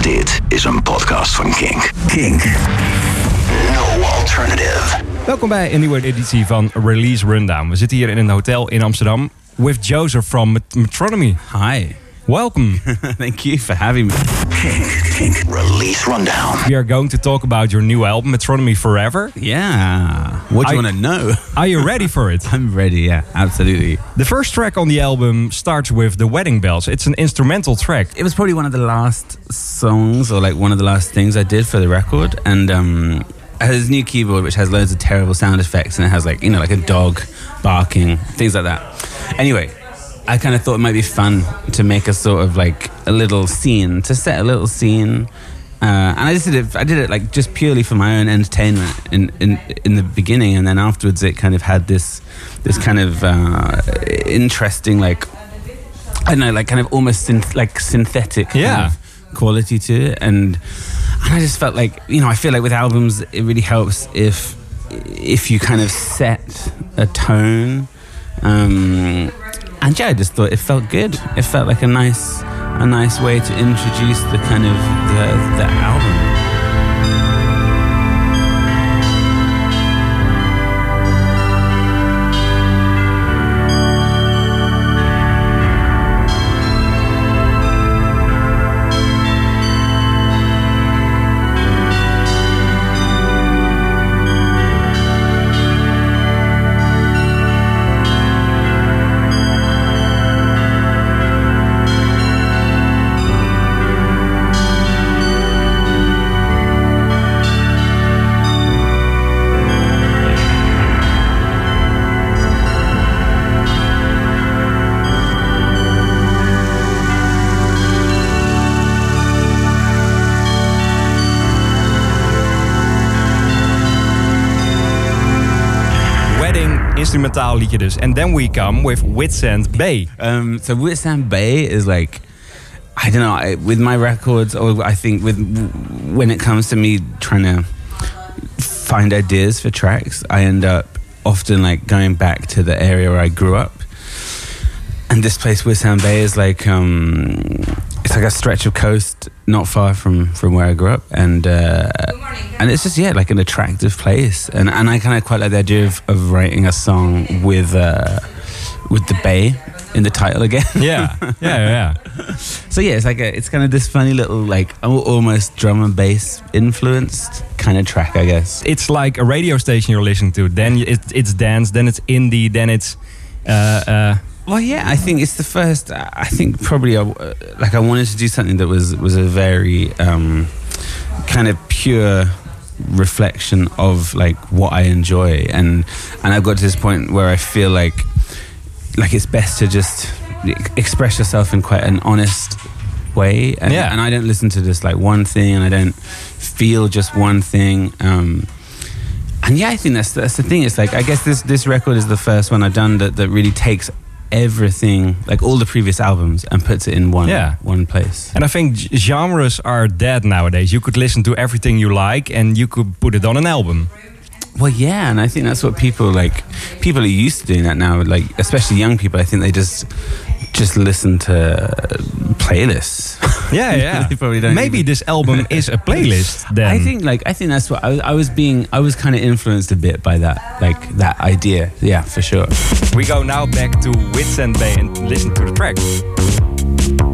Dit is een podcast van Kink. Kink. No alternative. Welkom bij een nieuwe editie van Release Rundown. We zitten hier in een hotel in Amsterdam with Joseph from Met- Metronomy. Hi. Welcome. Thank you for having me. Kink. Kink. Release Rundown. we are going to talk about your new album, Metronomy Forever. Yeah. What do you want to know? Are you ready for it? I'm ready. Yeah, absolutely. The first track on the album starts with the wedding bells. It's an instrumental track. It was probably one of the last songs, or like one of the last things I did for the record, and um, it has this new keyboard which has loads of terrible sound effects, and it has like you know like a dog barking, things like that. Anyway. I kind of thought it might be fun to make a sort of like a little scene, to set a little scene, uh, and I just did it. I did it like just purely for my own entertainment in in in the beginning, and then afterwards it kind of had this this kind of uh, interesting like I don't know, like kind of almost synth- like synthetic kind Yeah. of quality to it, and and I just felt like you know I feel like with albums it really helps if if you kind of set a tone. Um, and yeah, I just thought it felt good. It felt like a nice, a nice way to introduce the kind of the, the album. Liedje dus. And then we come with Whitsand Bay. Um, so Whitsand Bay is like, I don't know, I, with my records, or I think with when it comes to me trying to find ideas for tracks, I end up often like going back to the area where I grew up. And this place, Whitsand Bay, is like um, it's like a stretch of coast not far from from where I grew up, and uh, and it's just yeah, like an attractive place. And and I kind of quite like the idea of, of writing a song with uh, with the bay in the title again. Yeah, yeah, yeah. So yeah, it's like a, it's kind of this funny little like almost drum and bass influenced kind of track, I guess. It's like a radio station you're listening to. Then it's, it's dance, then it's indie, then it's... Uh, uh, Well, yeah, I think it's the first. I think probably I, uh, like I wanted to do something that was was a very um, kind of pure reflection of like what I enjoy, and and I've got to this point where I feel like like it's best to just express yourself in quite an honest way, and, Yeah. and I don't listen to just like one thing, and I don't feel just one thing. Um, and yeah, I think that's that's the thing. It's like I guess this this record is the first one I've done that, that really takes everything, like all the previous albums, and puts it in one Yeah. one place. and I think genres are dead nowadays. You could listen to everything you like and you could put it on an album. Well, yeah, and I think that's what people like. People are used to doing that now. Like, especially young people. I think they just just listen to playlists. Yeah, yeah. Don't Maybe even- this album is a playlist then. I think like I think that's what I, was- I was being. I was kind of influenced a bit by that, like that idea. Yeah, for sure. We go now back to Whitsand Bay and listen to the track.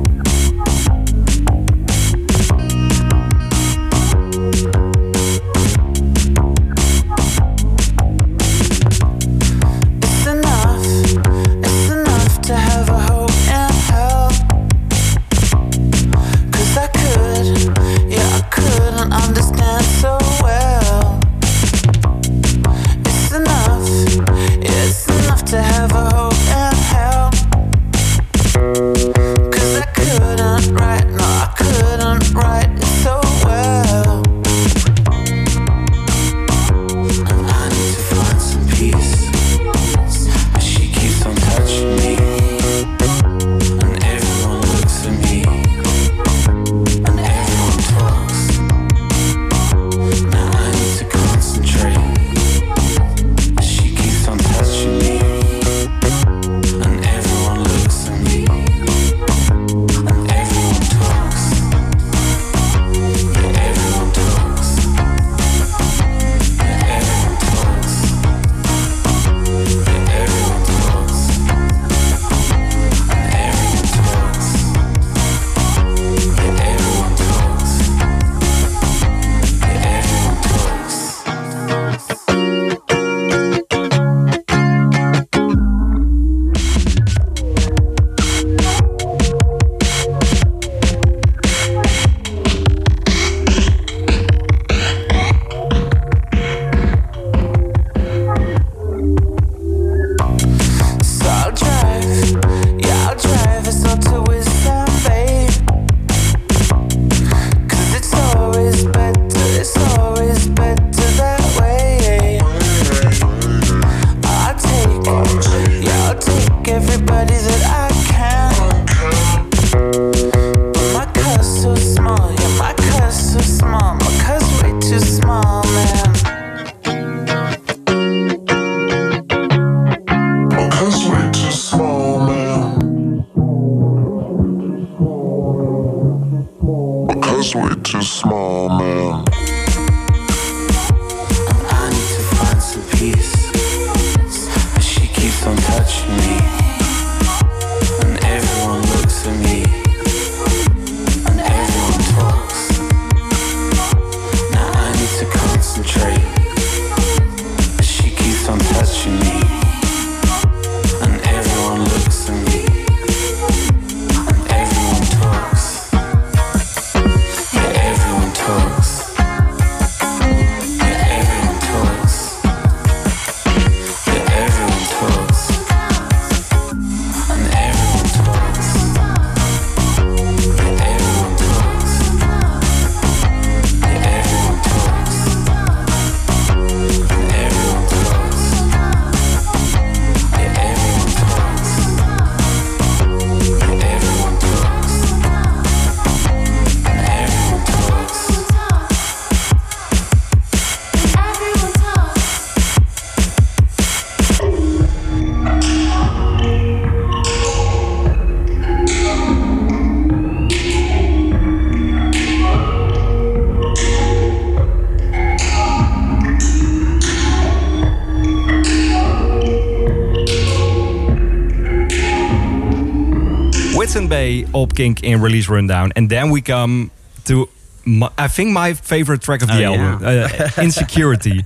Op Kink in Release Rundown. And then we come to, my, I think, my favorite track of the Oh, album, uh, Insecurity.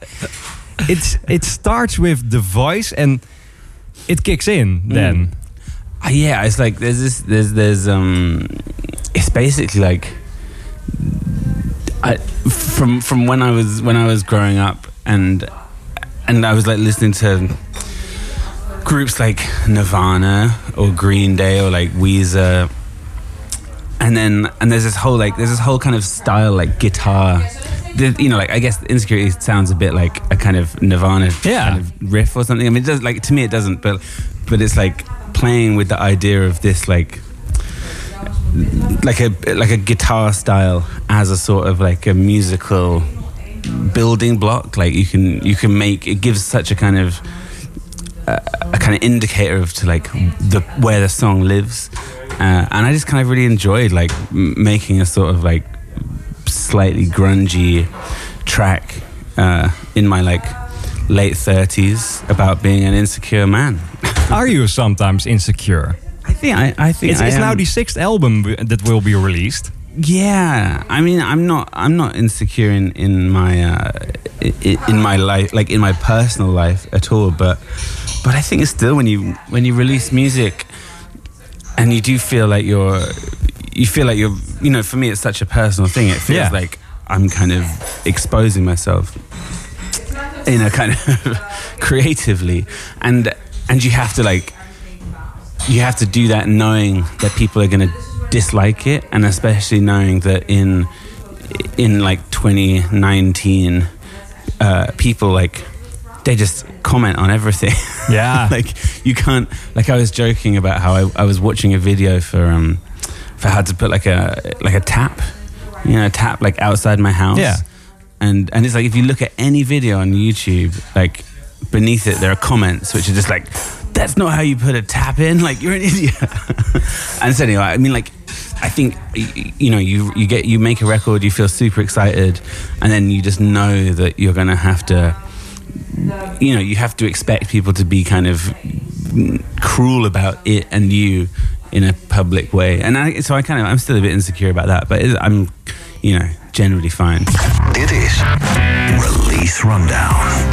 it's It starts with the voice and it kicks in then. Uh, yeah, it's like there's this there's there's um it's basically like I from from when I was when I was growing up and and I was like listening to groups like Nirvana or Green Day or like Weezer and then and there's this whole like there's this whole kind of style like guitar. The, you know like I guess insecurity sounds a bit like a kind of Nirvana Yeah. kind of riff or something. I mean it does like to me it doesn't but but it's like playing with the idea of this like like a like a guitar style as a sort of like a musical building block. Like you can you can make it gives such a kind of a, a kind of indicator of to like the where the song lives uh, and I just kind of really enjoyed like m- making a sort of like slightly grungy track uh, in my like late 30s about being an insecure man Are you sometimes insecure? I think I, I think It's, I it's now the sixth album that will be released. Yeah, I mean, I'm not, I'm not insecure in in my uh, in, in my life, like in my personal life at all. But but I think it's still when you when you release music, and you do feel like you're, you feel like you're, you know, for me, it's such a personal thing. It feels Yeah. like I'm kind of exposing myself in a kind of creatively, and and you have to like you have to do that knowing that people are going to dislike it and especially knowing that in in like 2019 uh, people like they just comment on everything Yeah. like you can't like i was joking about how I, I was watching a video for um for how to put like a like a tap you know a tap like outside my house Yeah. and and it's like if you look at any video on youtube like beneath it there are comments which are just like that's not how you put a tap in. Like you're an idiot. And so anyway i mean like i think you know you you get you make a record you feel super excited and then you just know that you're gonna have to you know you have to expect people to be kind of cruel about it and you in a public way. And I, so i kind of i'm still a bit insecure about that but i'm you know generally fine. Dit is Release Rundown.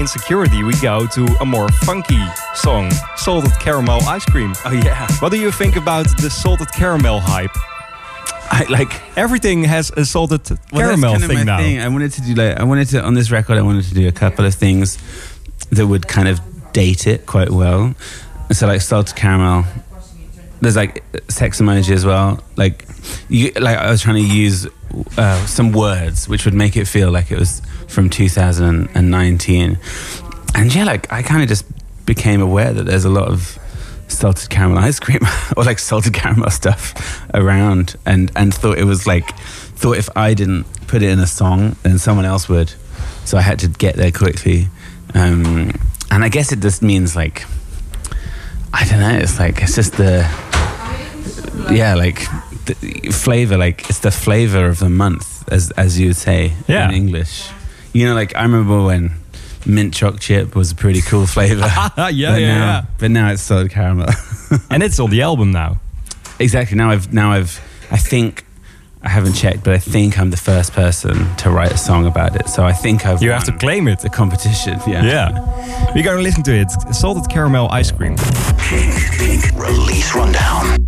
Insecurity, we go to a more funky song, Salted Caramel Ice Cream. Oh yeah. What do you think about the salted caramel hype? I like Everything has a salted Well, caramel kind thing of now. thing. I wanted to do like I wanted to on this record. I wanted to do a couple of things that would kind of date it quite well. So like salted caramel. There's like sex emoji as well. Like you like I was trying to use uh, some words which would make it feel like it was from 2019. And yeah, like I kind of just became aware that there's a lot of salted caramel ice cream or like salted caramel stuff around and and thought it was like thought if I didn't put it in a song then someone else would so I had to get there quickly um, and I guess it just means like I don't know it's like it's just the yeah like the flavor like it's the flavor of the month as as you would say Yeah. in English you know like I remember when mint choc chip was a pretty cool flavor yeah, but yeah, now, yeah. But now it's salted caramel. And it's on the album now. exactly. Now I've now I've I think I haven't checked, but I think I'm the first person to write a song about it. So I think I've You have to claim it. the competition. Yeah. Yeah. We're gonna listen to it. It's salted caramel ice cream. Kink, Kink, release rundown.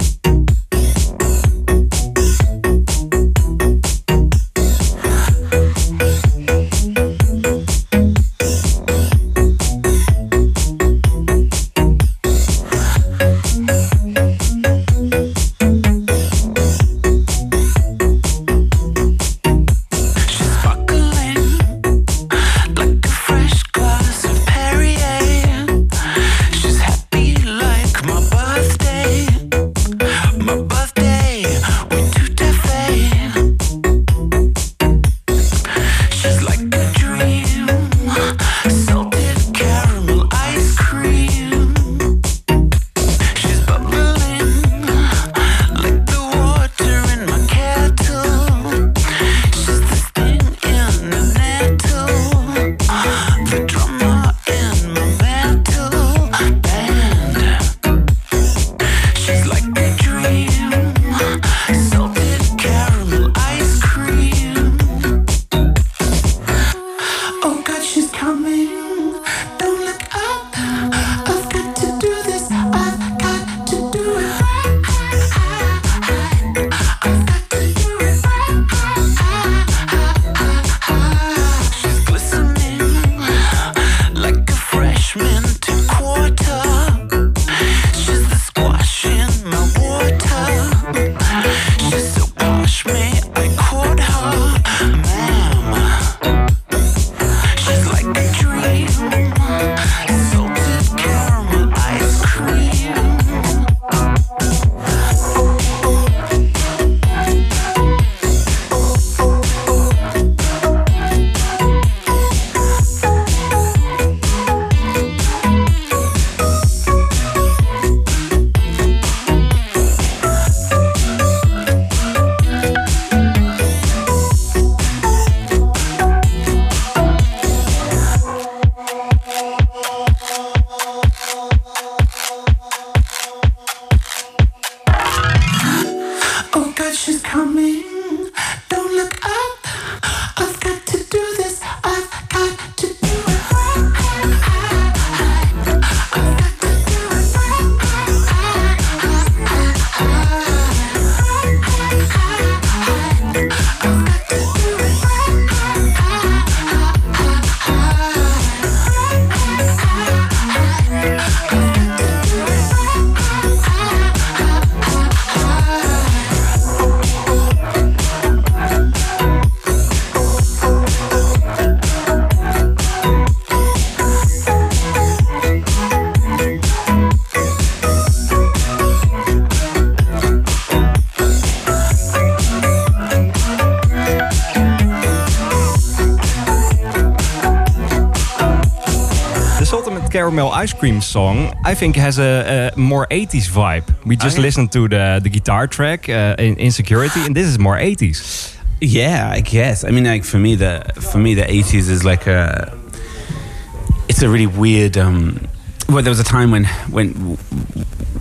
Caramel ice cream song, I think, has a, a more 80s vibe. We just yeah. listened to the, the guitar track uh, in Insecurity, and this is more 80s. Yeah, I guess. I mean, like for me, the for me the eighties is like a. It's a really weird. Um, well, there was a time when when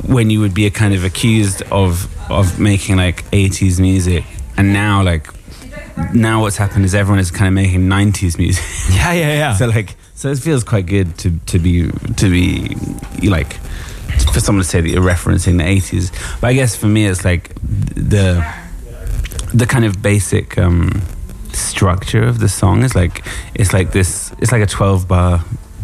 when you would be a kind of accused of of making like eighties music, and now like now what's happened is everyone is kind of making 90s music. Yeah, yeah, yeah. so like, so it feels quite good to to be to be like for someone to say that you're referencing the 80s. But I guess for me, it's like the the kind of basic um, structure of the song is like it's like this. It's like a 12 bar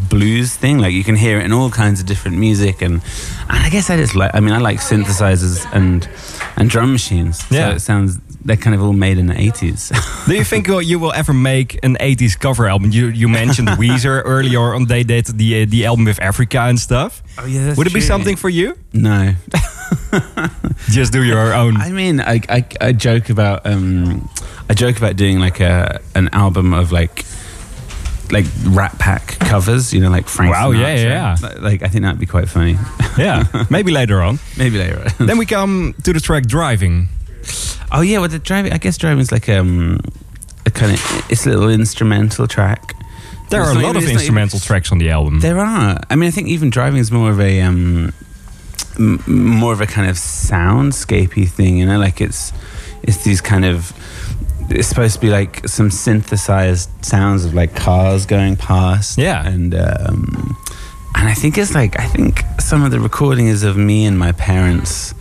blues thing. Like you can hear it in all kinds of different music, and and I guess I just like. I mean, I like synthesizers and and drum machines. Yeah. so it sounds. They're kind of all made in the 80s. Do you think you you will ever make an 80s cover album? You you mentioned Weezer earlier on. They did the uh, the album with Africa and stuff. Oh yeah, that's Would it be something for you? No. Just do your own. I mean, I, I, I joke about um, I joke about doing like a an album of like like Rat Pack covers, you know, like Frank. Wow, yeah, Sinatra. yeah, Like- Like I think that'd be quite funny. yeah, maybe later on. Maybe later. on. Then we come to the track driving. Oh yeah, well the driving. I guess driving is like um a kind of it's a little instrumental track. There It's are a lot even- of not even- instrumental tracks on the album. There are. I mean, I think even driving is more of a um, m- more of a kind of soundscapey thing. You know, like it's it's these kind of. It's supposed to be like some synthesized sounds of like cars going past. Yeah. and um, and I think it's like I think some of the recording is of me and my parents'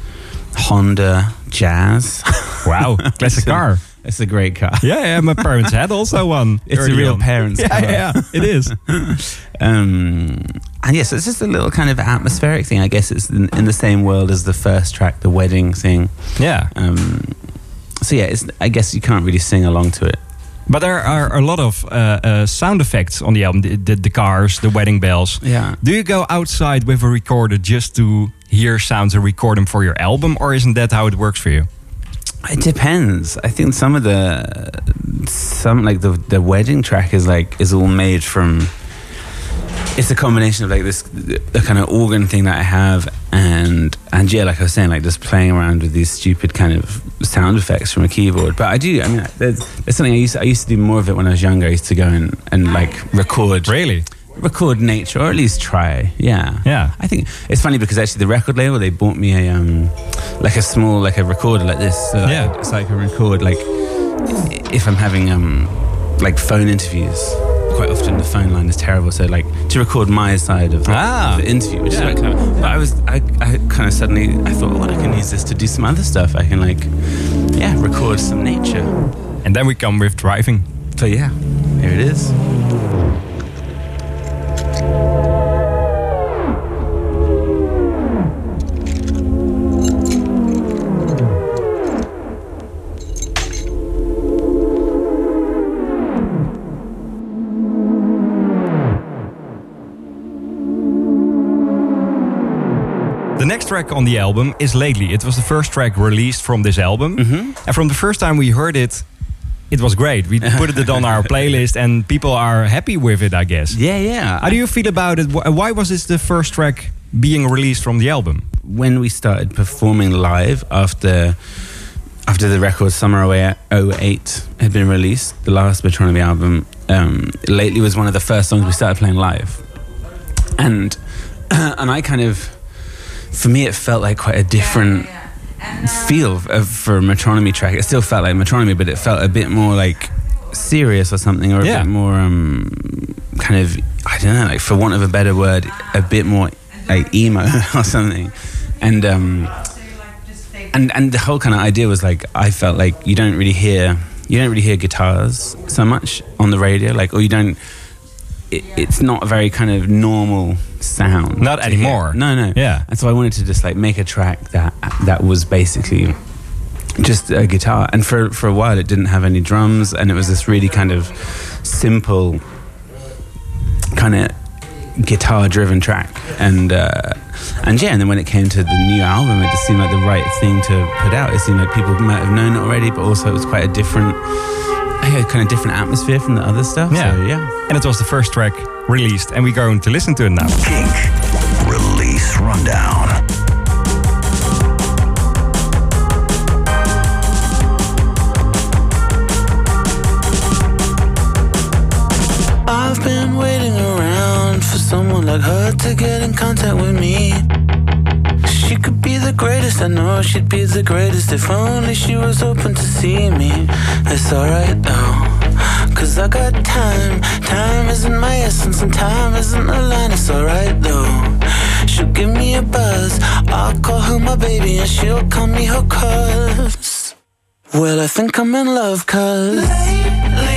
Honda Jazz. Wow, classic It's a- car. It's a great car. Yeah, yeah, my parents had also one. It's a real on. parents' Yeah, car. yeah, yeah, it is. Um, and yes, it's just a little kind of atmospheric thing. I guess it's in, in the same world as the first track, the wedding thing. Yeah, Um, so yeah, it's, I guess you can't really sing along to it. but there are a lot of uh, uh, sound effects on the album. The, the, the cars, the wedding bells. Yeah. Do you go outside with a recorder just to hear sounds and record them for your album, or isn't that how it works for you? It depends. I think some of the some like the the wedding track is like is all made from. It's a combination of like this the kind of organ thing that I have and and yeah, like I was saying, like just playing around with these stupid kind of sound effects from a keyboard. But I do. I mean, there's, there's something I used to, I used to do more of it when I was younger. I used to go and and like record Really? Record nature or at least try yeah Yeah. i think it's funny because actually the record label they bought me a um like a small like a recorder like this so Yeah. so i can record like if i'm having um like phone interviews quite often the phone line is terrible so like to record my side of the, Ah. of the interview which Yeah. is quite clever but i was I, I kind of suddenly i thought well i can use this to do some other stuff i can like yeah record some nature And then we come with driving. so yeah here it is track on the album is Lately. It was the first track released from this album. And from the first time we heard it, it was great. We put it on our playlist and people are happy with it, I guess. yeah yeah How do you feel about it? Why was this the first track being released from the album? when we started performing live after after the record Summer 08 had been released, the last Metronomy album, um, lately was one of the first songs we started playing live. And and I kind of for me it felt like quite a different feel of, for a metronomy track. It still felt like metronomy, but it felt a bit more like serious or something, or a Yeah. bit more um, kind of I don't know, like for want of a better word, a bit more like emo or something. And um, and and the whole kind of idea was like I felt like you don't really hear you don't really hear guitars so much on the radio, like or you don't. It, it's not a very kind of normal sound. Not anymore. No, no. Yeah. And so I wanted to just like make a track that that was basically just a guitar. And for for a while, it didn't have any drums, and it was this really kind of simple, kind of guitar-driven track. And uh, and yeah, and then when it came to the new album, it just seemed like the right thing to put out. It seemed like people might have known it already, but also it was quite a different. Yeah, kind of different atmosphere from the other stuff. Yeah. So, yeah. And it was the first track released, and we're going to listen to it now. Kink. Release Rundown. I've been waiting around for someone like her to get in contact with me. The greatest. I know she'd be the greatest if only she was open to see me. It's alright though. Cause I got time. Time isn't my essence, and time isn't a line. It's alright though. She'll give me a buzz. I'll call her my baby, and she'll call me her cuz. Well, I think I'm in love, cuz. Lately,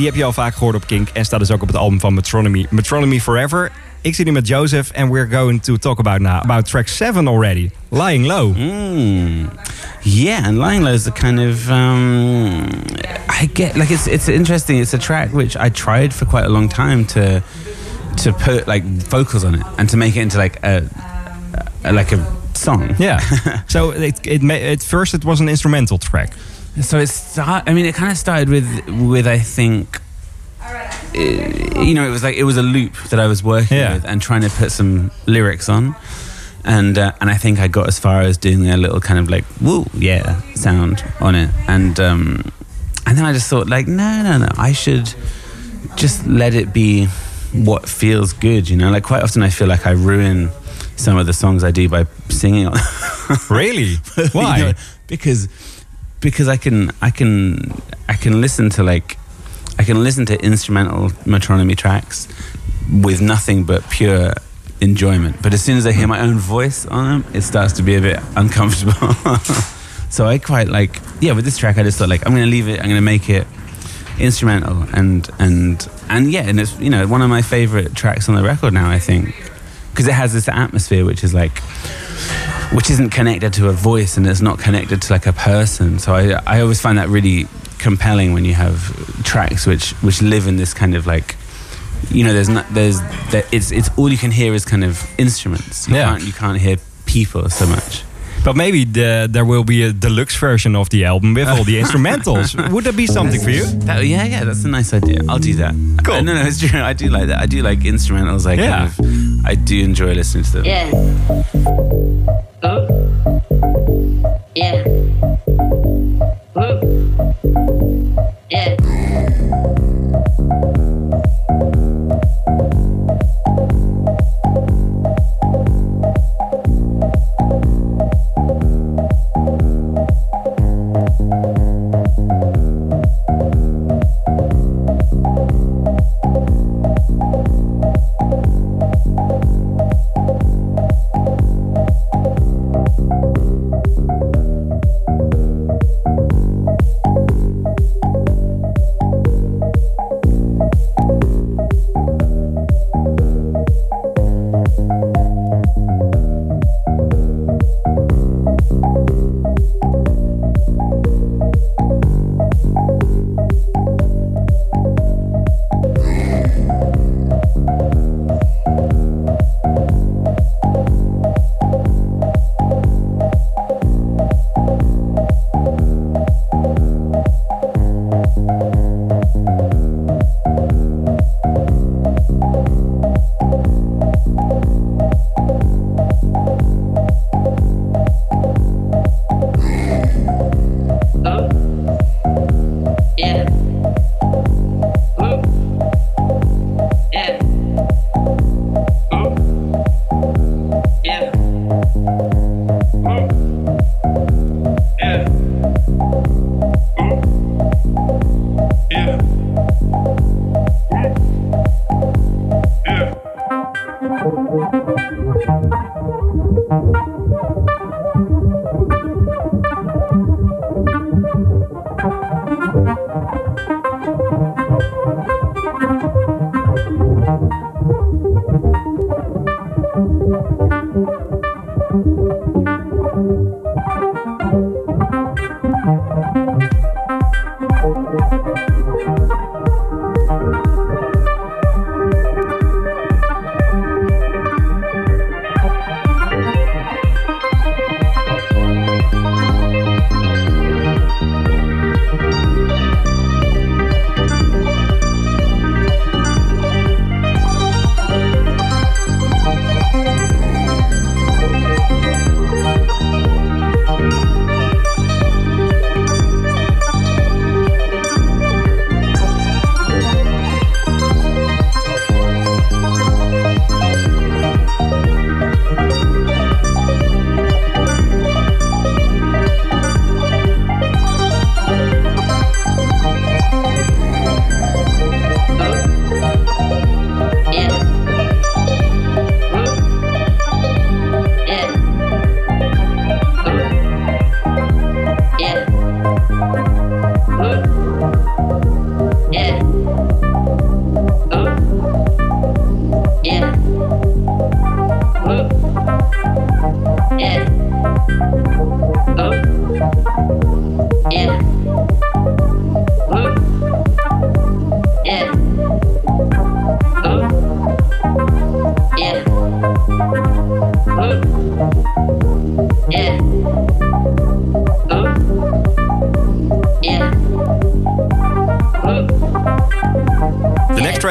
die heb je al vaak gehoord op Kink en staat dus ook op het album van Metronomy, Metronomy Forever. Ik zit hier met Joseph and we're going to talk about now about track 7 already, Lying Low. Mm. Yeah, and Lying Low is the kind of um, I get like it's it's interesting. It's a track which I tried for quite a long time to to put like vocals on it and to make it into like a, a like a song. Yeah. so it, it, at first it was an instrumental track. So it start. I mean, it kind of started with with I think. uh, you know, it was like it was a loop that I was working Yeah. with and trying to put some lyrics on, and uh, and I think I got as far as doing a little kind of like woo yeah sound on it, and um, and then I just thought like no no no I should just let it be what feels good, you know. Like quite often I feel like I ruin some of the songs I do by singing on. Really? Why? You know, because because I can I can I can listen to like I can listen to instrumental metronomy tracks with nothing but pure enjoyment. But as soon as I hear hmm. my own voice on them, it starts to be a bit uncomfortable. so I quite like yeah. With this track, I just thought like I'm going to leave it. I'm going to make it instrumental and and and yeah. And it's you know one of my favorite tracks on the record now. I think because it has this atmosphere which is like which isn't connected to a voice and it's not connected to like a person. So I, I always find that really compelling when you have tracks which which live in this kind of like you know there's not there's there, it's it's all you can hear is kind of instruments. You Yeah. can't you can't hear people so much. But maybe the, there will be a deluxe version of the album with all the instrumentals. Would that be something for you? That, yeah, yeah, that's a nice idea. I'll do that. Cool. Uh, no, no, it's true. I do like that. I do like instrumentals. I Yeah. kind of, I do enjoy listening to them. Yeah. Huh? Yeah. Huh? Yeah.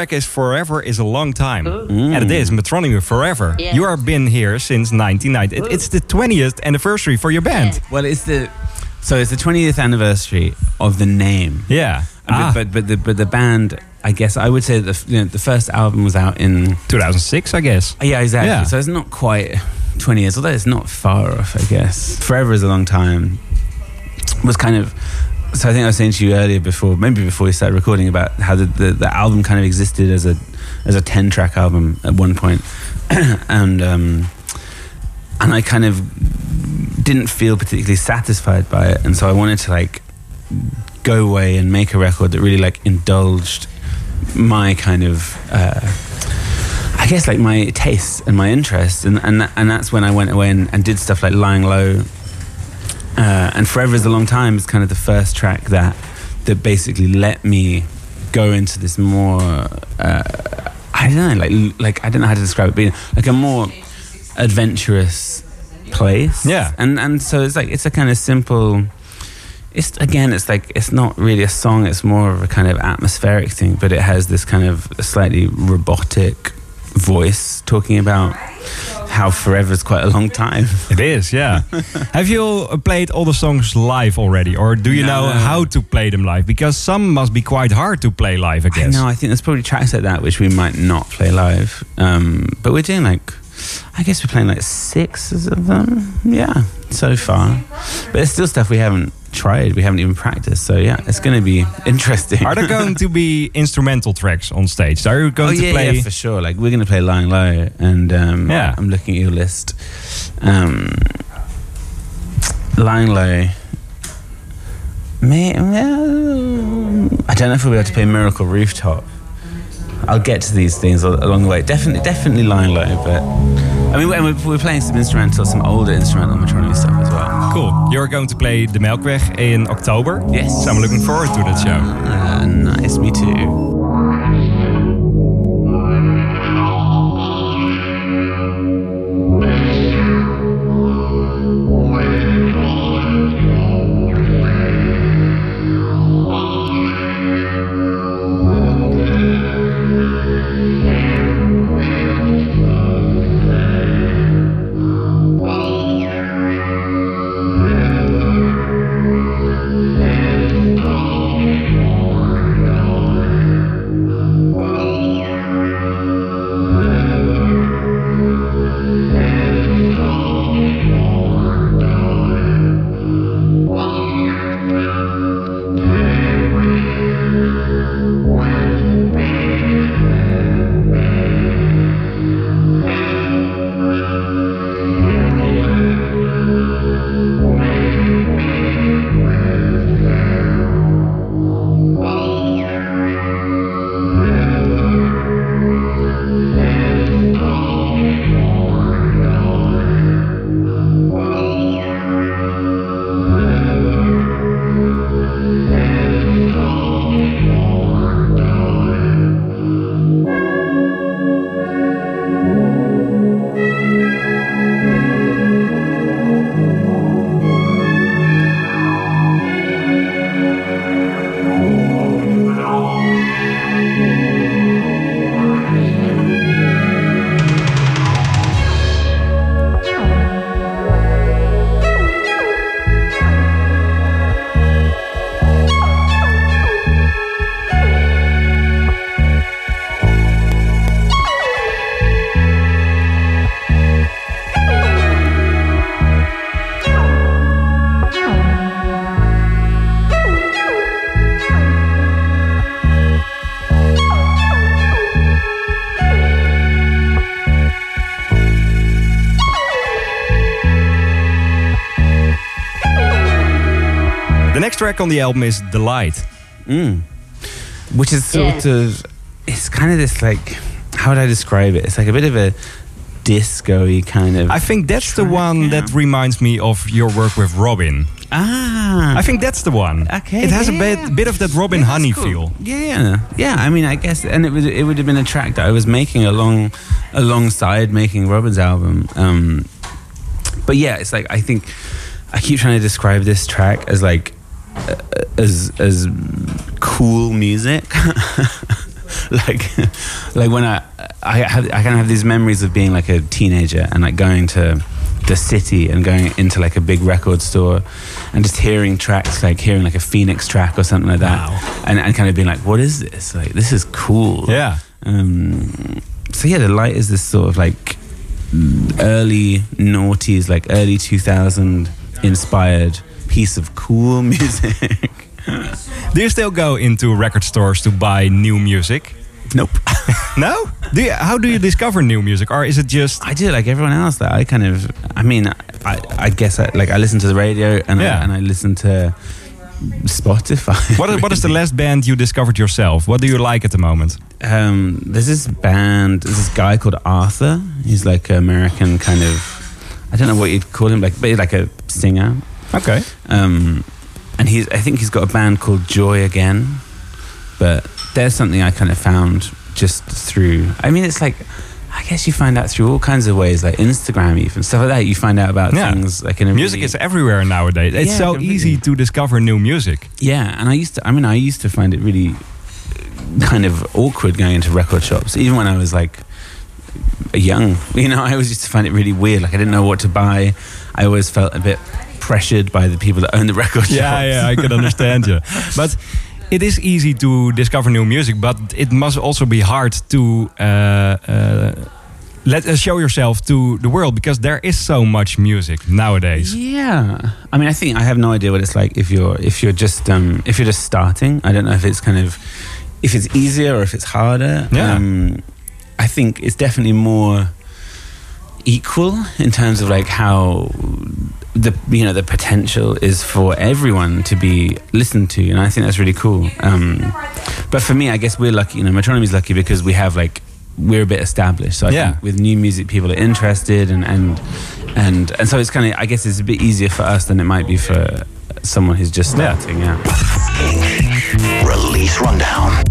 Track is Forever is a Long Time. And it is Metronomy Forever. Yeah. You have been here since 1990. It- It's the 20th anniversary for your band. Well, it's the so it's the 20th anniversary of the name. Yeah. But, Ah, but but the but the band, I guess I would say that the, you know, the first album was out in 2006, I guess. yeah exactly. Yeah. So it's not quite 20 years, although it's not far off, I guess. Forever is a long time. Was kind of so I think I was saying to you earlier before, maybe before we started recording about how the, the, the album kind of existed as a as a 10 track album at one point, and um, and I kind of didn't feel particularly satisfied by it, and so I wanted to like go away and make a record that really like indulged my kind of uh, I guess like my tastes and my interests. And and, and that's when I went away and, and did stuff like Lying Low uh, and Forever is a Long Time is kind of the first track that that basically let me go into this more uh, I don't know like like I don't know how to describe it being like a more adventurous place Yeah. and and so it's like it's a kind of simple it's again it's like it's not really a song it's more of a kind of atmospheric thing but it has this kind of slightly robotic voice talking about how forever is quite a long time It is, yeah. have you played all the songs live already? Or do you know how to play them live? Because some must be quite hard to play live, I guess. know I think there's probably tracks like that which we might not play live um, but we're doing like I guess we're playing like six of them yeah so far but there's still stuff we haven't tried we haven't even practiced so yeah it's going to be interesting Are there going to be instrumental tracks on stage? Are you going oh, to yeah, play? yeah, for sure. Like we're going to play Lying Low, and um, Yeah. I'm looking at your list. Um, Lying Low. May, well, I don't know if we'll be able to play Miracle Rooftop. I'll get to these things along the way. Definitely, definitely Lying Low, but I mean, and we're, we're playing some instrumental, some older instrumental metronomy stuff as well. Cool. You're going to play the Melkweg in October. Yes. So I'm looking forward to that show. Uh, nice, me too. On the album is The Light. Mm. Which is sort Yeah. of, it's kind of this like, how would I describe it? It's like a bit of a disco-y kind of. I think that's the one yeah. that reminds me of your work with Robyn. ah, I think that's the one. Okay, It has a bit, yeah. bit of that Robyn Yeah, Honey cool. feel. Yeah, yeah, yeah. I mean, I guess, and it would it would have been a track that I was making along alongside making Robyn's album. Um, but yeah, it's like I think I keep trying to describe this track as like as as cool music. like like when I I have I kind of have these memories of being like a teenager and like going to the city and going into like a big record store and just hearing tracks like hearing like a Phoenix track or something like that Wow. and, and kind of being like what is this like this is cool Yeah. um, so yeah the light is this sort of like early noughties like early 2000 inspired piece of cool music Do you still go into record stores to buy new music? nope No? Do you, how do you discover new music? Or is it just. I do like everyone else. That I kind of, I mean, I, I guess I, like I listen to the radio and Yeah. I, and I listen to Spotify. What is, what is the last band you discovered yourself? What do you like at the moment? Um, there's this band. There's this guy called Arthur. He's like an American kind of, I don't know what you'd call him, like, but he's like a singer. Okay. Um, and he's, I think he's got a band called Joy Again. But there's something I kind of found just through. I mean, it's like. I guess you find out through all kinds of ways, like Instagram, even stuff like that. You find out about Yeah. things like in a Music really- is everywhere nowadays. It's Yeah, so completely. easy to discover new music. Yeah, and I used to. I mean, I used to find it really uh, kind of awkward going into record shops, even when I was like young. You know, I always used to find it really weird. Like I didn't know what to buy. I always felt a bit pressured by the people that own the record shops. Yeah, yeah, I can understand you. But it is easy to discover new music, but it must also be hard to uh, uh, let uh, show yourself to the world because there is so much music nowadays. Yeah, I mean, I think I have no idea what it's like if you're if you're just um, if you're just starting. I don't know if it's kind of if it's easier or if it's harder. Yeah. Um, I think it's definitely more equal in terms of like how the you know the potential is for everyone to be listened to, and I think that's really cool. Um, but for me, I guess we're lucky. You know, Metronomy's lucky because we have like we're a bit established. So I Yeah. think with new music, people are interested, and and and and so it's kind of I guess it's a bit easier for us than it might be for someone who's just Yeah. starting. Yeah. Release rundown.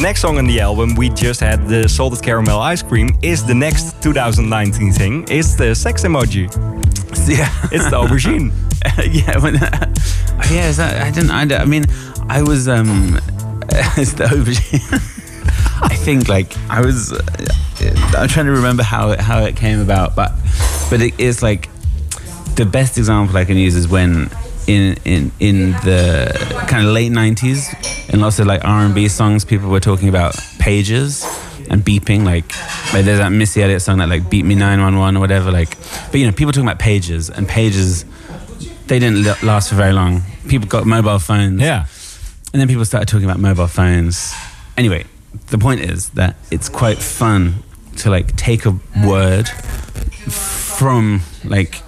Next song on the album, we just had the salted caramel ice cream, is the next 2019 thing. It's the sex emoji. Yeah. It's the aubergine. yeah, when, yeah. Is that, I didn't. I, I mean, I was. um It's the aubergine. I think like I was. Uh, I'm trying to remember how it, how it came about, but but it is like the best example I can use is when in in in the kind of late 90s in lots of like R&B songs people were talking about pages and beeping like like there's that Missy Elliott song that like Beep Me 911 or whatever like but you know people talking about pages and pages they didn't l- last for very long people got mobile phones Yeah. and then people started talking about mobile phones. Anyway, the point is that it's quite fun to like take a word from like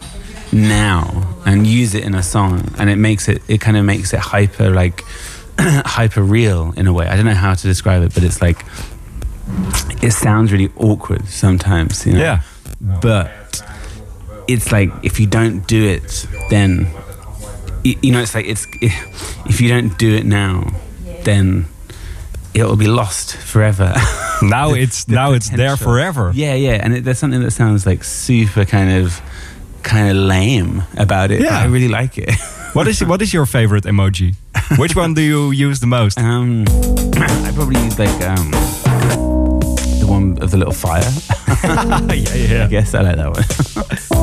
now and use it in a song and it makes it it kind of makes it hyper like hyper real in a way. I don't know how to describe it, but it's like it sounds really awkward sometimes, you know. Yeah. But it's like if you don't do it then you, know, it's like it's if you don't do it now, then it will be lost forever. Now The- it's the now it's there forever. Yeah, yeah, and it, there's something that sounds like super kind of kind of lame about it. Yeah. I really like it. What is what is your favorite emoji? Which one do you use the most? Um, I probably use like um, the one of the little fire. yeah, yeah. I guess I like that one.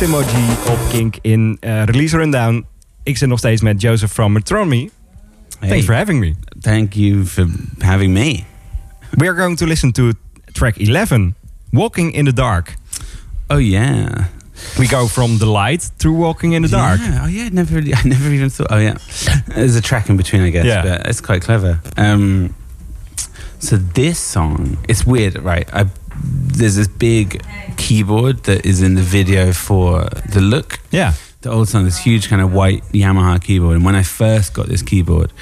Emoji op Kink in eh, Release Rundown. Ik zit nog steeds met Joseph from Metronomy. Hey, Thanks for having me. Thank you for having me. We are going to listen to track 11, Walking in the Dark. Oh yeah. We go from the light to walking in the dark. Yeah. Oh yeah. I never. Really, I never even thought. Oh yeah. There's a track in between, I guess. Yeah. But it's quite clever. Um, so this song, it's weird, right? I, there's this big keyboard that is in the video for the look. Yeah. the old song, this huge kind of white Yamaha keyboard. And when I first got this keyboard,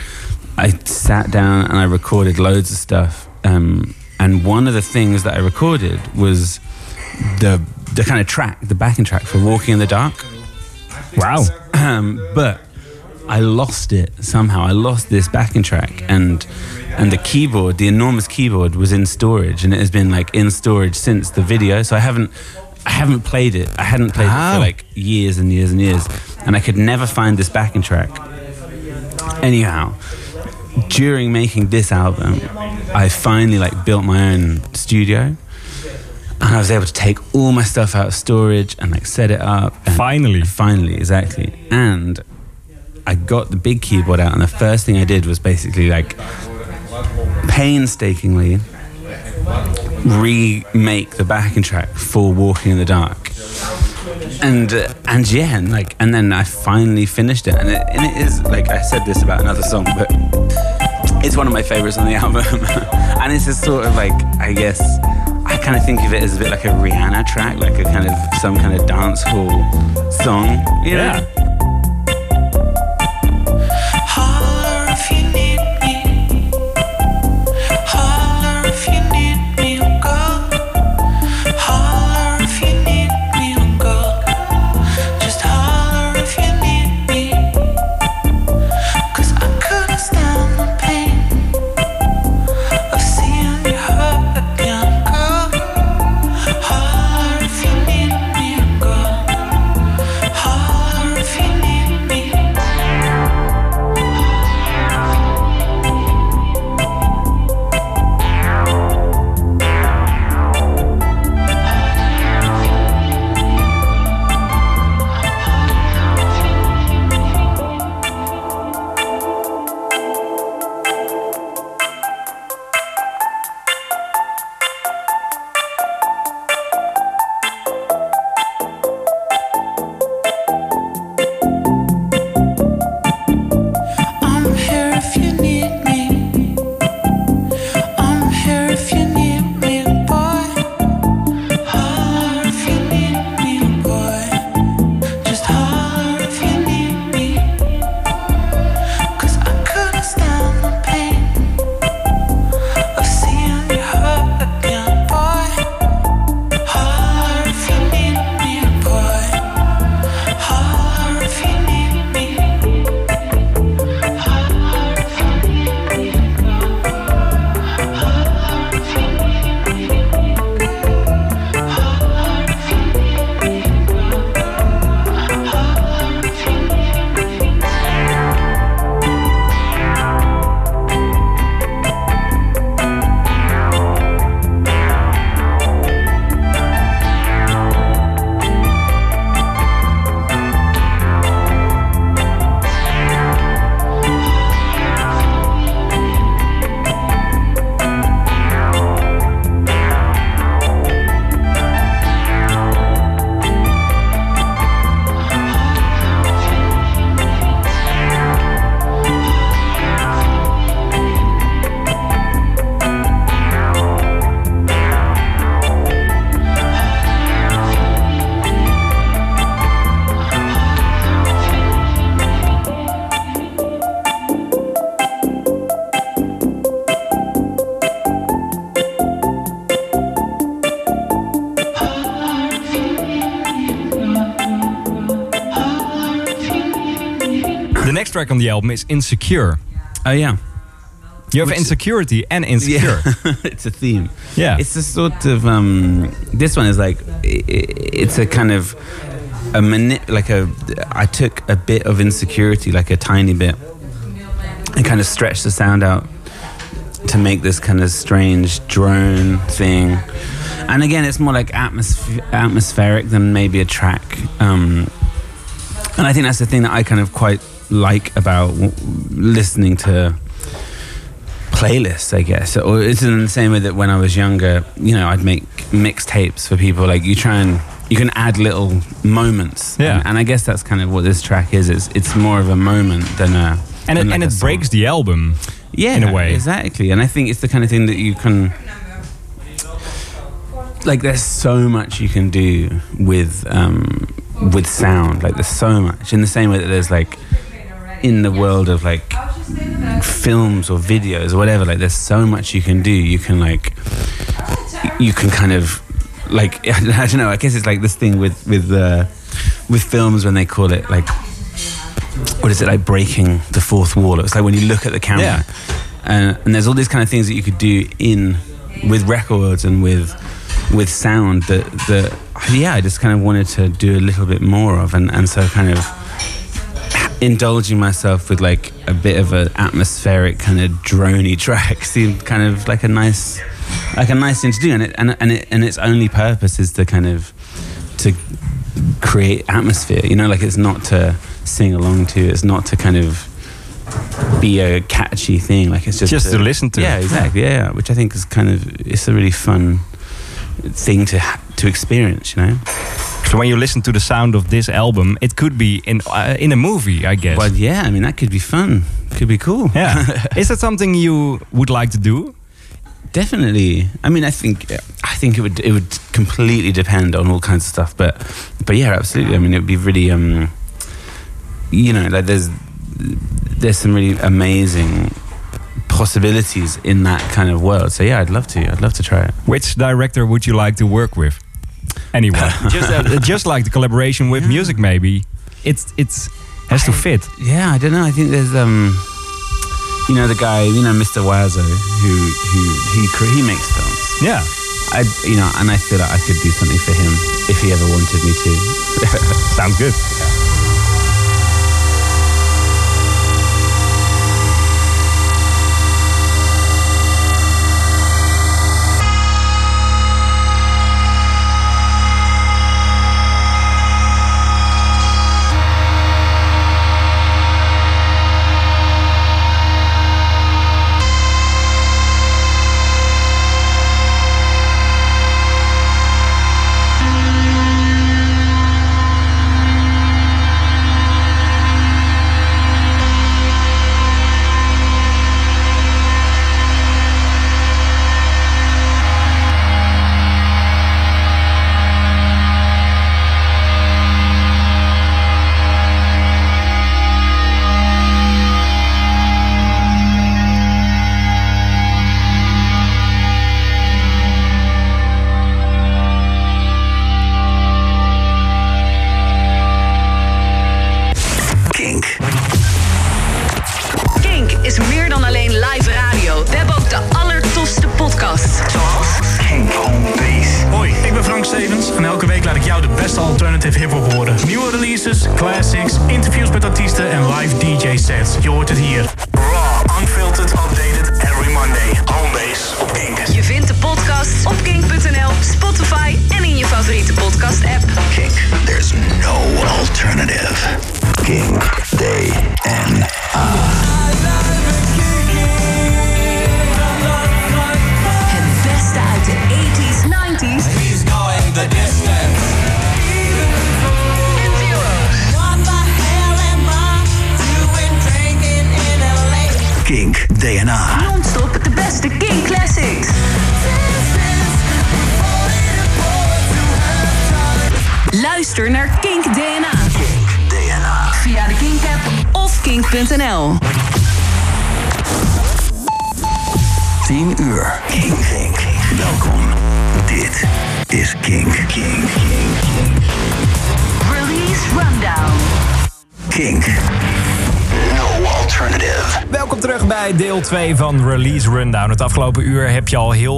I sat down and I recorded loads of stuff. Um, and one of the things that I recorded was the the kind of track, the backing track for Walking in the Dark. Wow. Um, but I lost it somehow. I lost this backing track, and and the keyboard, the enormous keyboard, was in storage, and it has been like in storage since the video. So I haven't. I haven't played it. I hadn't played it Oh. for ah. like years and years and years, and I could never find this backing track. Anyhow, during making this album, I finally like built my own studio, and I was able to take all my stuff out of storage and like set it up. Finally. finally, exactly. And I got the big keyboard out, and the first thing I did was basically like painstakingly remake the backing track for Walking in the Dark. And uh, and yeah, and like and then I finally finished it, and it, and it is like I said this about another song, but it's one of my favorites on the album, and it's a sort of like I guess I kind of think of it as a bit like a Rihanna track, like a kind of some kind of dance hall song, you know? Yeah. Track on the album is Insecure. Oh yeah. You have Which- insecurity and insecure. Yeah, it's a theme. Yeah. it's a sort of um, this one is like it's a kind of a mani- like a. I took a bit of insecurity, like a tiny bit, and kind of stretched the sound out to make this kind of strange drone thing. and again, it's more like atmosf- atmospheric than maybe a track. Um, and I think that's the thing that I kind of quite like about listening to playlists, I guess. Or it's in the same way that when I was younger, you know, I'd make mixtapes for people. Like you try and you can add little moments. Yeah. And, and I guess that's kind of what this track is. It's it's more of a moment than a And it, like and it song. breaks the album. yeah in a way. exactly. And I think it's the kind of thing that you can. Like there's so much you can do with um, with sound. Like there's so much in the same way that there's like in the world of like films or videos or whatever like there's so much you can do. You can like you can kind of like I don't know I guess it's like this thing with with uh, with films when they call it like what is it like breaking the fourth wall? It's like when you look at the camera. Yeah. and, and there's all these kind of things that you could do in with records and with with sound that that yeah I just kind of wanted to do a little bit more of and and so kind of indulging myself with like a bit of an atmospheric kind of drony track seemed kind of like a nice like a nice thing to do. And it and, and it and its only purpose is to kind of to create atmosphere you know? Like it's not to sing along to it's not to kind of be a catchy thing. Like it's just Just to listen to. yeah exactly. Yeah, yeah. Which I think is kind of it's a really fun thing to to experience you know So when you listen to the sound of this album, it could be in uh, in a movie, I guess. But yeah I mean that could be fun could be cool yeah. Is that something you would like to do? Definitely. I mean, I think I think it would it would completely depend on all kinds of stuff, but but yeah, absolutely. I mean, it would be really um, you know, like there's there's some really amazing possibilities in that kind of world. So yeah, I'd love to. I'd love to try it. Which director would you like to work with? Anyone? just uh, just like the collaboration with music, maybe. It's it's has to fit. Yeah, I don't know. I think there's um, you know, the guy, you know, Mr. Oizo, who who he he makes films. Yeah. I you know, and I feel like I could do something for him if he ever wanted me to. Sounds good. Kink.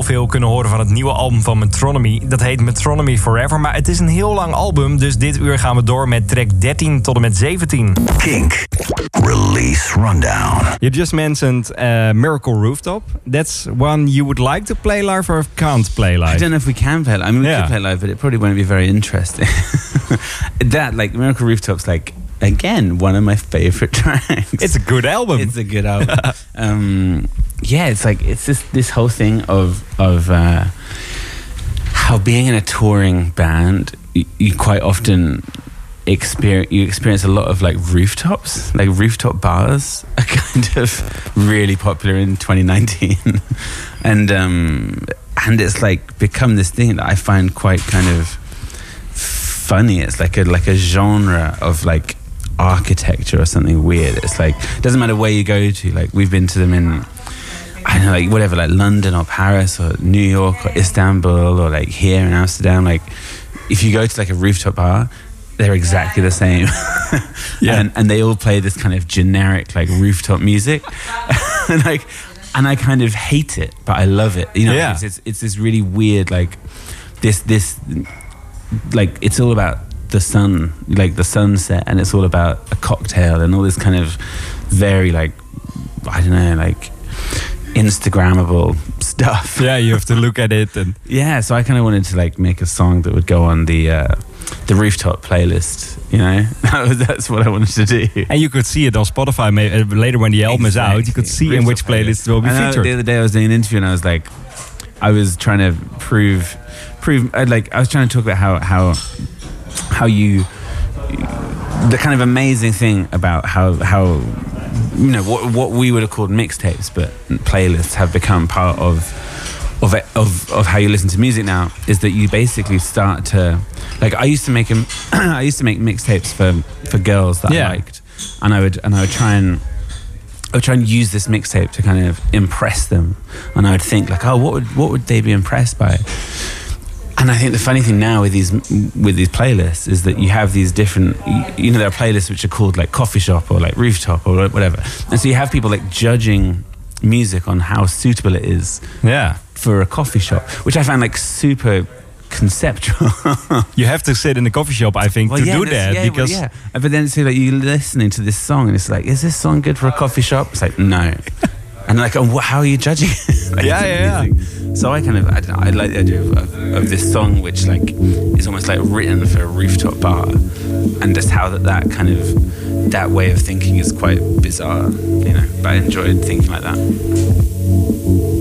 Veel kunnen horen van het nieuwe album van Metronomy. Dat heet Metronomy Forever, maar het is een heel lang album. Dus dit uur gaan we door met track 13 tot en met 17. Kink. Release Rundown. You just mentioned uh, Miracle Rooftop. That's one you would like to play live or can't play live? I don't know if we can play. it. I mean, we Yeah. could play live, but it probably won't be very interesting. that like Miracle Rooftops, like again, one of my favorite tracks. It's a good album. It's a good album. um, yeah, it's like it's this this whole thing of of uh, how being in a touring band, you, you quite often experience you experience a lot of like rooftops, like rooftop bars are kind of really popular in 2019, and um, and it's like become this thing that I find quite kind of funny. It's like a like a genre of like architecture or something weird. It's like doesn't matter where you go to. Like we've been to them in I don't know, like whatever, like London or Paris or New York or Istanbul or like here in Amsterdam. Like if you go to like a rooftop bar, they're exactly the same. Yeah. and, and they all play this kind of generic like rooftop music. and like and I kind of hate it, but I love it. You know, Yeah. it's, it's it's this really weird like this this like it's all about the sun, like the sunset, and it's all about a cocktail and all this kind of very like I don't know, like Instagrammable stuff. yeah, you have to look at it and Yeah, so I kind of wanted to like make a song that would go on the uh, the rooftop playlist. You know, that was, that's what I wanted to do. and you could see it on Spotify uh, later when the album is out. You could see in which playlist it will be I featured. The other day I was doing an interview and I was like, I was trying to prove, prove, I'd like, I was trying to talk about how how how you, the kind of amazing thing about how how you know what what we would have called mixtapes, but playlists have become part of. Of, it, of of how you listen to music now is that you basically start to like I used to make 'em- I used to make mixtapes for for girls that Yeah. I liked and I would and I would try and I would try and use this mixtape to kind of impress them, and I would think like, oh, what would what would they be impressed by? And I think the funny thing now with these with these playlists is that you have these different, you know, there are playlists which are called like coffee shop or like rooftop or whatever, and so you have people like judging music on how suitable it is yeah. for a coffee shop, which I find like super conceptual. You have to sit in the coffee shop, I think, Well, to yeah, do that yeah, well, because yeah. Uh, But then it's like you're listening to this song and it's like, is this song good for a coffee shop? It's like no. And like, oh, how are you judging? it? Like, Yeah, yeah, yeah. So I kind of, I, don't know, I like the idea of, of, of this song, which like is almost like written for a rooftop bar, and just how that that kind of that way of thinking is quite bizarre, you know. But I enjoyed thinking like that.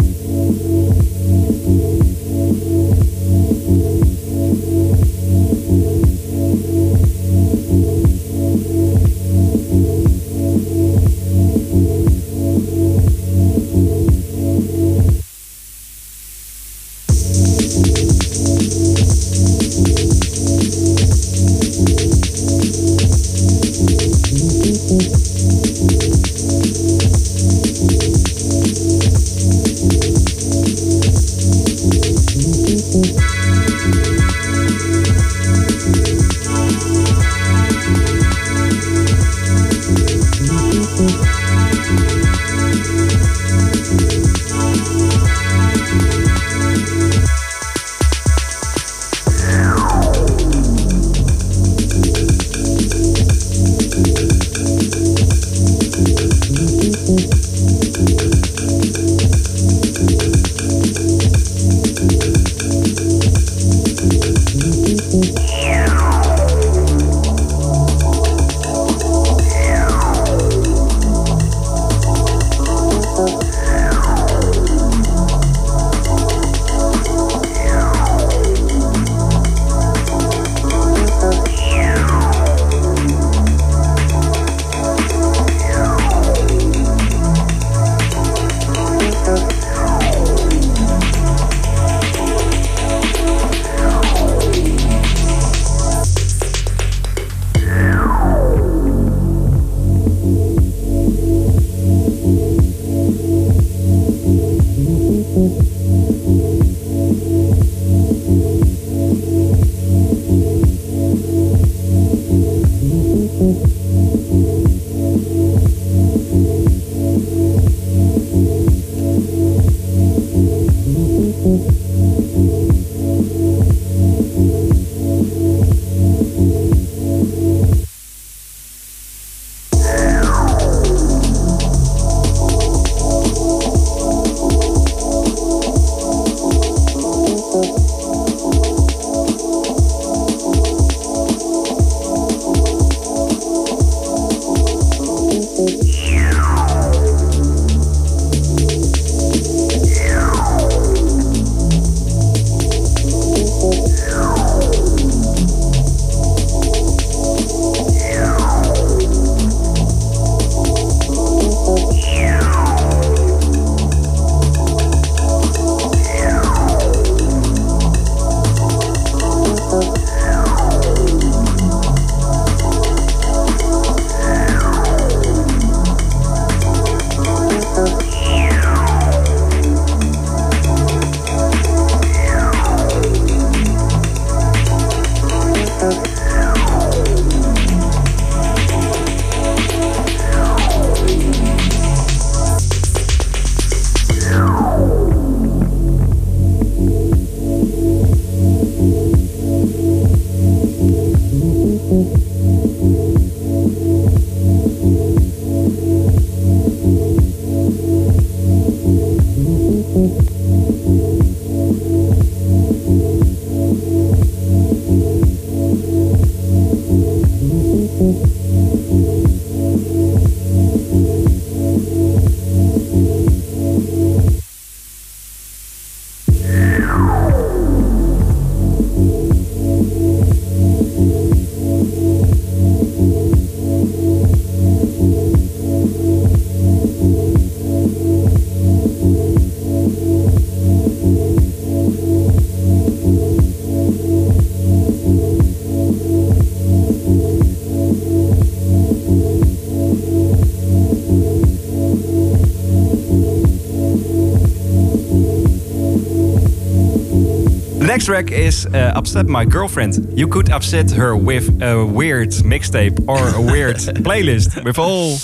Track is uh, Upset My Girlfriend. You could upset her with a weird mixtape or a weird playlist with all.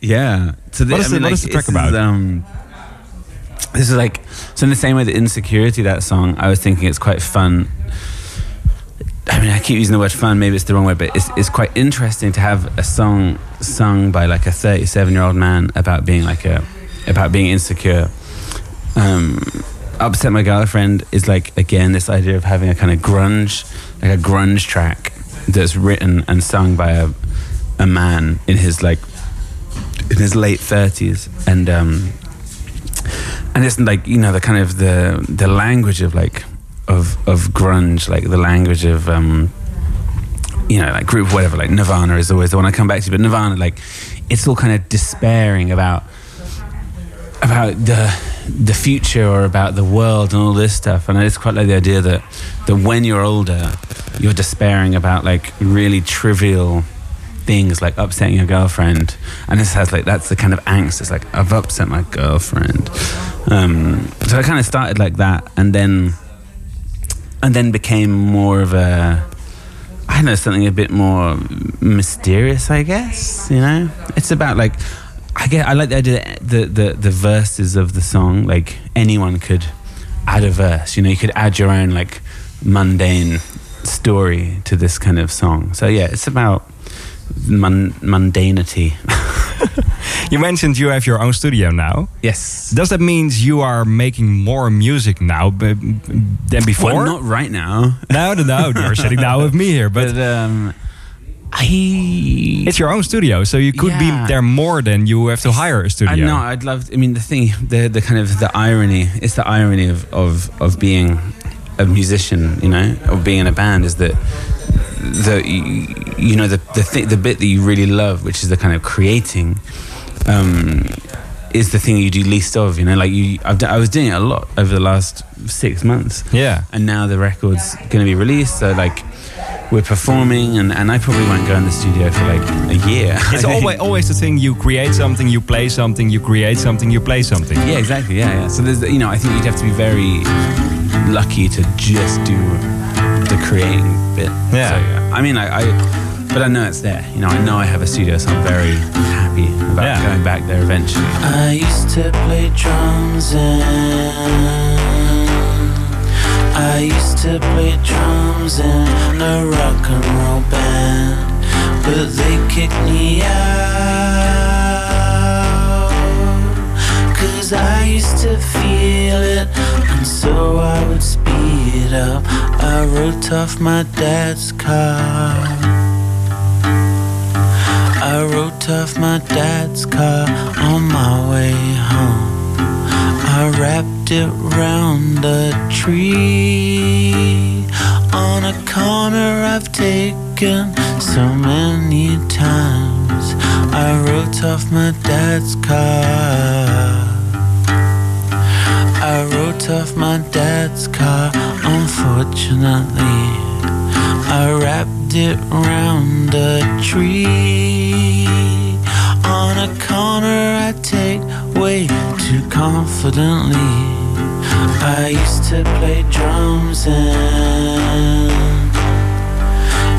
Yeah. So What is the- what is the track is, about? um, this is like so in the same way the insecurity that song. I was thinking it's quite fun. I mean, I keep using the word fun. Maybe it's the wrong word, but it's it's quite interesting to have a song sung by like a 37 year old man about being like a about being insecure. Um, upset my girlfriend is like again this idea of having a kind of grunge, like a grunge track that's written and sung by a a man in his like in his late thirties, and um, and it's like you know the kind of the the language of like of of grunge, like the language of um, you know like group whatever, like Nirvana is always the one I come back to, but Nirvana like it's all kind of despairing about about the the future or about the world and all this stuff. And I just quite like the idea that that when you're older you're despairing about like really trivial things like upsetting your girlfriend. And this has like that's the kind of angst. It's like I've upset my girlfriend. Um, so I kind of started like that and then and then became more of a I don't know something a bit more mysterious I guess you know? It's about like I get I like the idea the, the the verses of the song like anyone could add a verse you know you could add your own like mundane story to this kind of song so yeah it's about mun- mundanity You mentioned you have your own studio now. yes Does that mean you are making more music now b- than before? well not right now no, no, no. You're sitting down with me here, but but um I it's your own studio, so you could Yeah. be there more than you have to hire a studio. I know. I'd love. I mean, the thing, the the kind of the irony. It's the irony of of of being a musician. You know, of being in a band is that the you, know the the thi- the bit that you really love, which is the kind of creating. Um, is the thing you do least of, you know. Like you, I've done, I was doing it a lot over the last six months. Yeah. and now the record's going to be released. So like, we're performing, and, and I probably won't go in the studio for like a year. It's always always the thing. You create something, you play something, you create something, you play something. Yeah, exactly. Yeah, yeah. So there's, you know, I think you'd have to be very lucky to just do the creating bit. Yeah. So, yeah. I mean, I, I, but I know it's there. You know, I know I have a studio, so I'm very happy about Yeah. going back there eventually. I used to play drums and I used to play drums in a rock and roll band, but they kicked me out. Cause I used to feel it, and so I would speed it up. I wrote off my dad's car. I wrote off my dad's car on my way home. I wrapped it round a tree on a corner I've taken so many times. I wrote off my dad's car. I wrote off my dad's car, unfortunately. I wrapped it round a tree on a corner I take way too confidently. I used to play drums and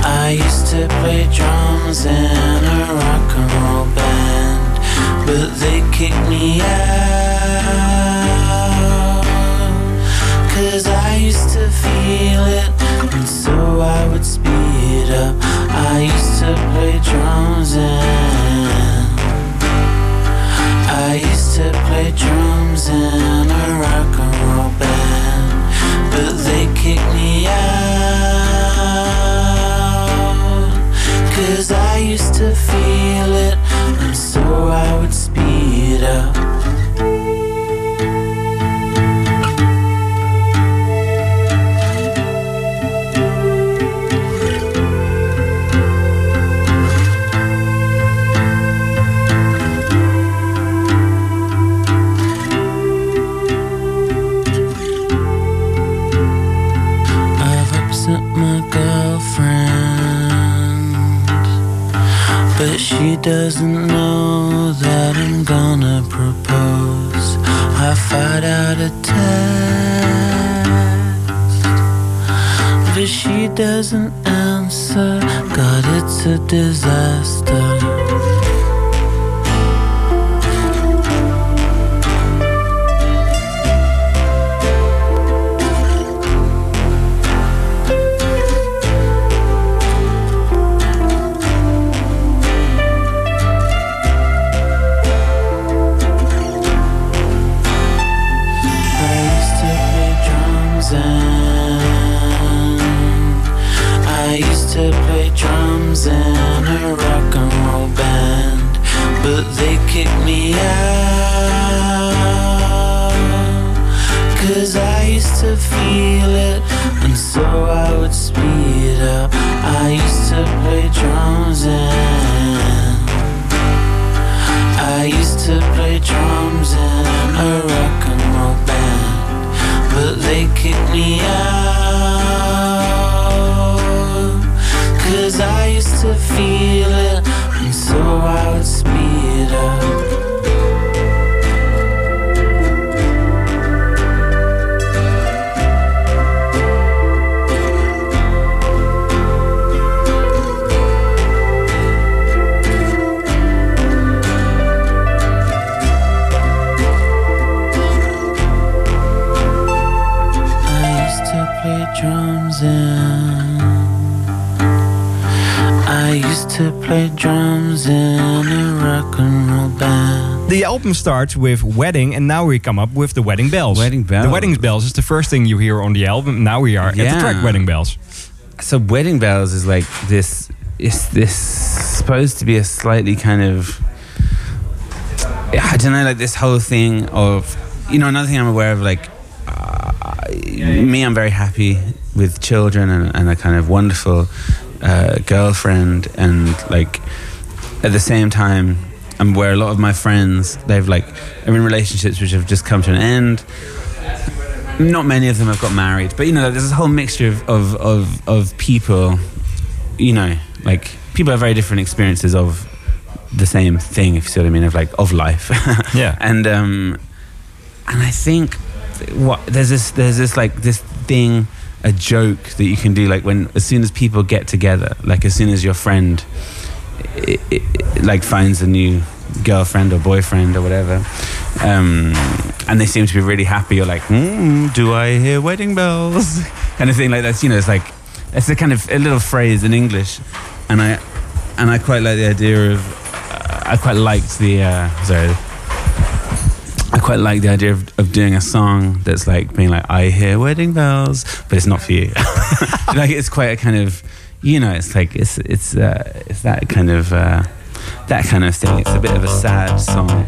I used to play drums in a rock and roll band, but they kicked me out. Cause I used to feel it, and so I would speed up. I used to play drums and I used to play drums in a rock and roll band, but they kicked me out. Cause I used to feel starts with Wedding, and now we come up with the Wedding Bells. Wedding Bells. The Wedding Bells is the first thing you hear on the album. Now we are at the track Wedding Bells. so wedding bells is like this is this supposed to be a slightly kind of i don't know like this whole thing of you know another thing i'm aware of like uh, me i'm very happy with children and, and a kind of wonderful uh, girlfriend and like at the same time i'm aware a lot of my friends they've like are in relationships which have just come to an end not many of them have got married, but you know, there's this whole mixture of, of, of, of people, you know, like people have very different experiences of the same thing, if you see what I mean, of like, of life. Yeah. and, um, and I think what, there's this, there's this like, this thing, a joke that you can do, like when, as soon as people get together, like as soon as your friend, i i like finds a new girlfriend or boyfriend or whatever, um, and they seem to be really happy. You're like, mm, do I hear wedding bells? kind of thing like that. You know, it's like it's a kind of a little phrase in English, and I and I quite like the idea of. Uh, I quite liked the uh, sorry. I quite like the idea of, of doing a song that's like being like, I hear wedding bells, but it's not for you. like it's quite a kind of, you know, it's like it's it's uh, it's that kind of uh, that kind of thing. It's a bit of a sad song.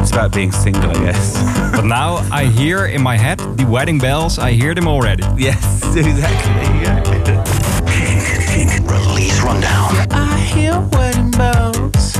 It's about being single, I guess. But now I hear in my head the wedding bells. I hear them already. yes, exactly. Yeah. Kink, kink, release rundown. I hear wedding bells.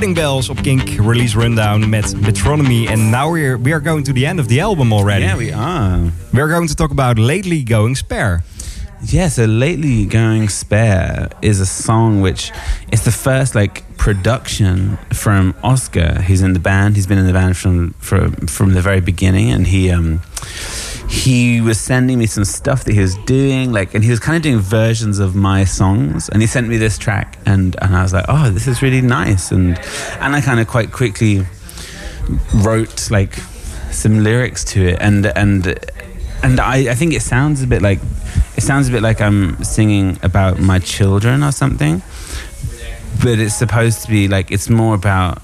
Wedding bells op Kink release rundown met Metronomy. And now we're we are going to the end of the album already. Yeah, we are. We're going to talk about lately going spare. Yeah, so lately going spare is a song which is the first like production from Oscar. He's in the band. He's been in the band from from from the very beginning, and he um he was sending me some stuff that he was doing, like, and he was kind of doing versions of my songs. And he sent me this track, and and I was like, oh, this is really nice, and and I kind of quite quickly wrote like some lyrics to it, and and and I, I think it sounds a bit like it sounds a bit like I'm singing about my children or something. But it's supposed to be like it's more about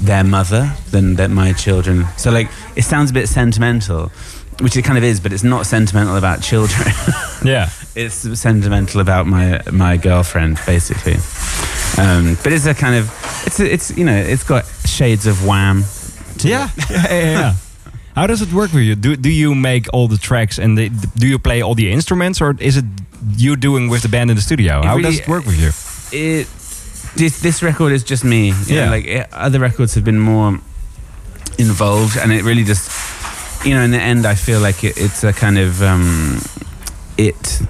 their mother than that my children. So like it sounds a bit sentimental. Which it kind of is, but it's not sentimental about children. Yeah. it's sentimental about my my girlfriend, basically. Um, but it's a kind of it's a, it's you know it's got shades of Wham. to Yeah. it. yeah, yeah, yeah. How does it work with you? Do do you make all the tracks and the, do you play all the instruments, or is it you doing with the band in the studio? It How really- does it work with you? it this this record is just me. You Yeah. know, like it, other records have been more involved, and it really just you know in the end I feel like it, it's a kind of um, it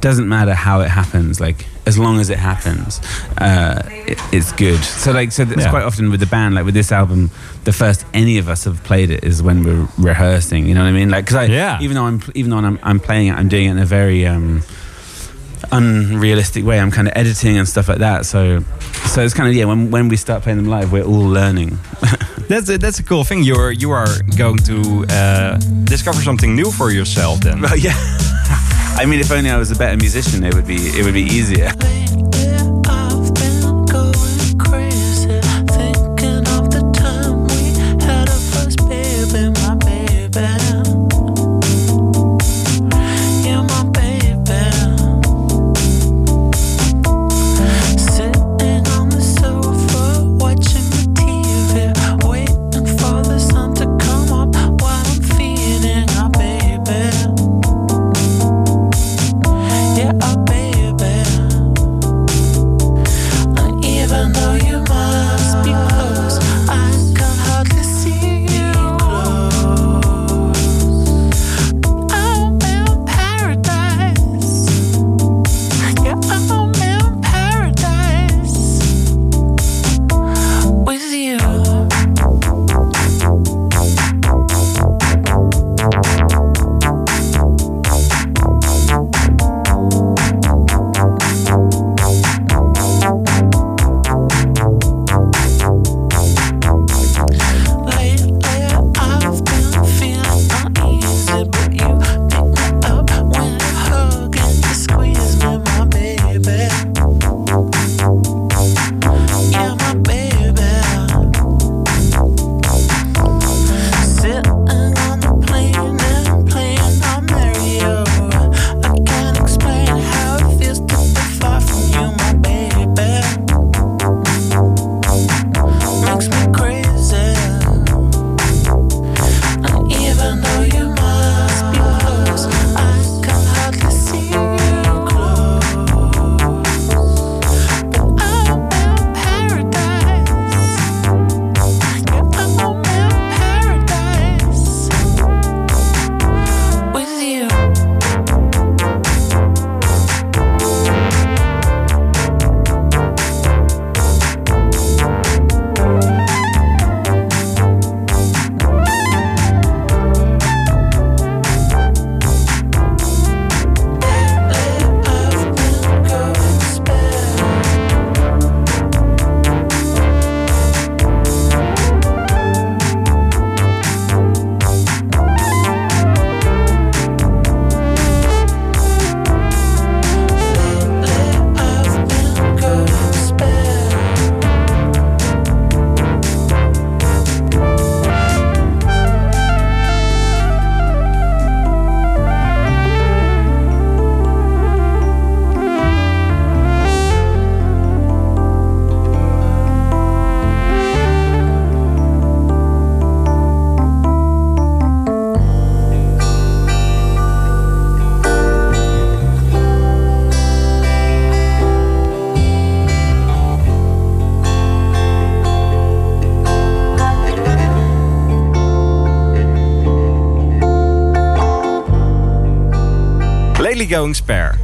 doesn't matter how it happens like as long as it happens uh, it, it's good so like so it's Yeah. quite often with the band like with this album the first any of us have played it is when we're rehearsing you know what I mean like because I Yeah. even though I'm even though I'm, I'm playing it I'm doing it in a very um, unrealistic way. I'm kind of editing and stuff like that. So, so it's kind of yeah. When when we start playing them live, we're all learning. That's a, that's a cool thing. You're you are going to uh, discover something new for yourself. Then. Well, yeah. I mean, if only I was a better musician, it would be it would be easier. Going spare.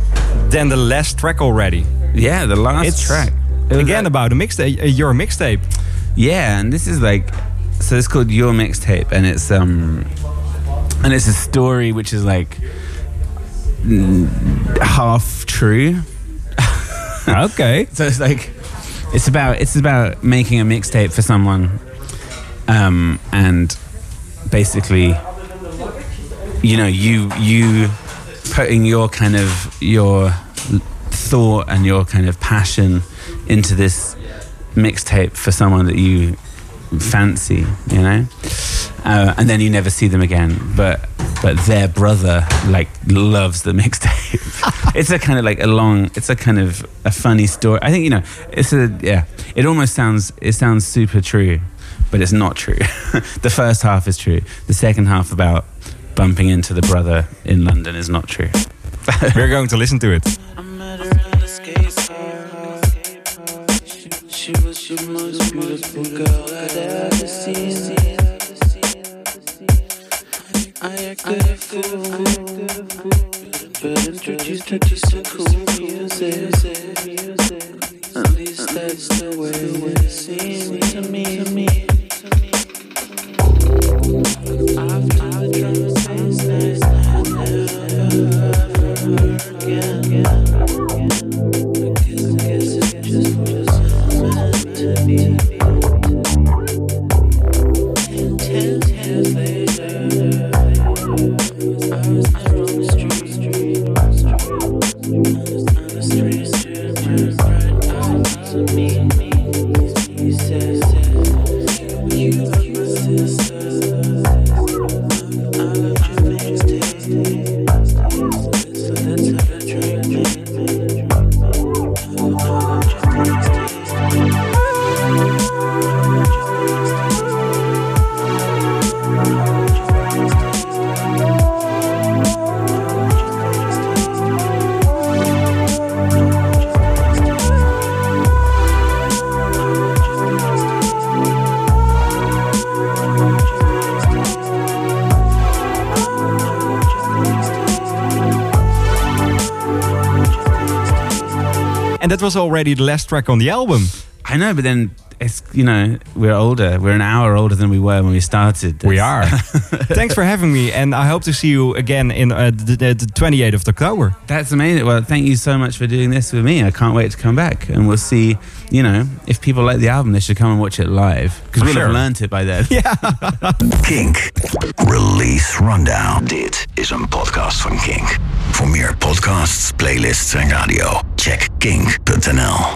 Then the last track already. Yeah, the last It's track. Again like- about a mixtape, uh, your mixtape. Yeah, and this is like so it's called Your Mixtape and it's um and it's a story which is like mm, half true. okay. So it's like it's about it's about making a mixtape for someone um and basically you know you you putting your kind of your thought and your kind of passion into this mixtape for someone that you fancy you know uh, and then you never see them again. But but their brother like loves the mixtape. it's a kind of like a long. It's a kind of a funny story. I think you know. It's a yeah. It almost sounds. It sounds super true, but it's not true. the first half is true. The second half about bumping into the brother in London is not true. We're going to listen to it. I met her at a skate park. She, she was the most beautiful girl I'd ever seen. I acted a fool, but introduced her to some cool music. At least that's the way it seemed to me. After the drum bass night, never again. And that was already the last track on the album. I know, but then it's you know we're older. We're an hour older than we were when we started. We are. Thanks for having me, and I hope to see you again in uh, the, the, the 28th of October. That's amazing. Well, thank you so much for doing this with me. I can't wait to come back, and we'll see. You know, if people like the album, they should come and watch it live because we'll Sure. have learned it by then. Yeah. Kink. Release Rundown. Dit is een podcast van Kink. Voor meer podcasts, playlists en radio, check kink.nl.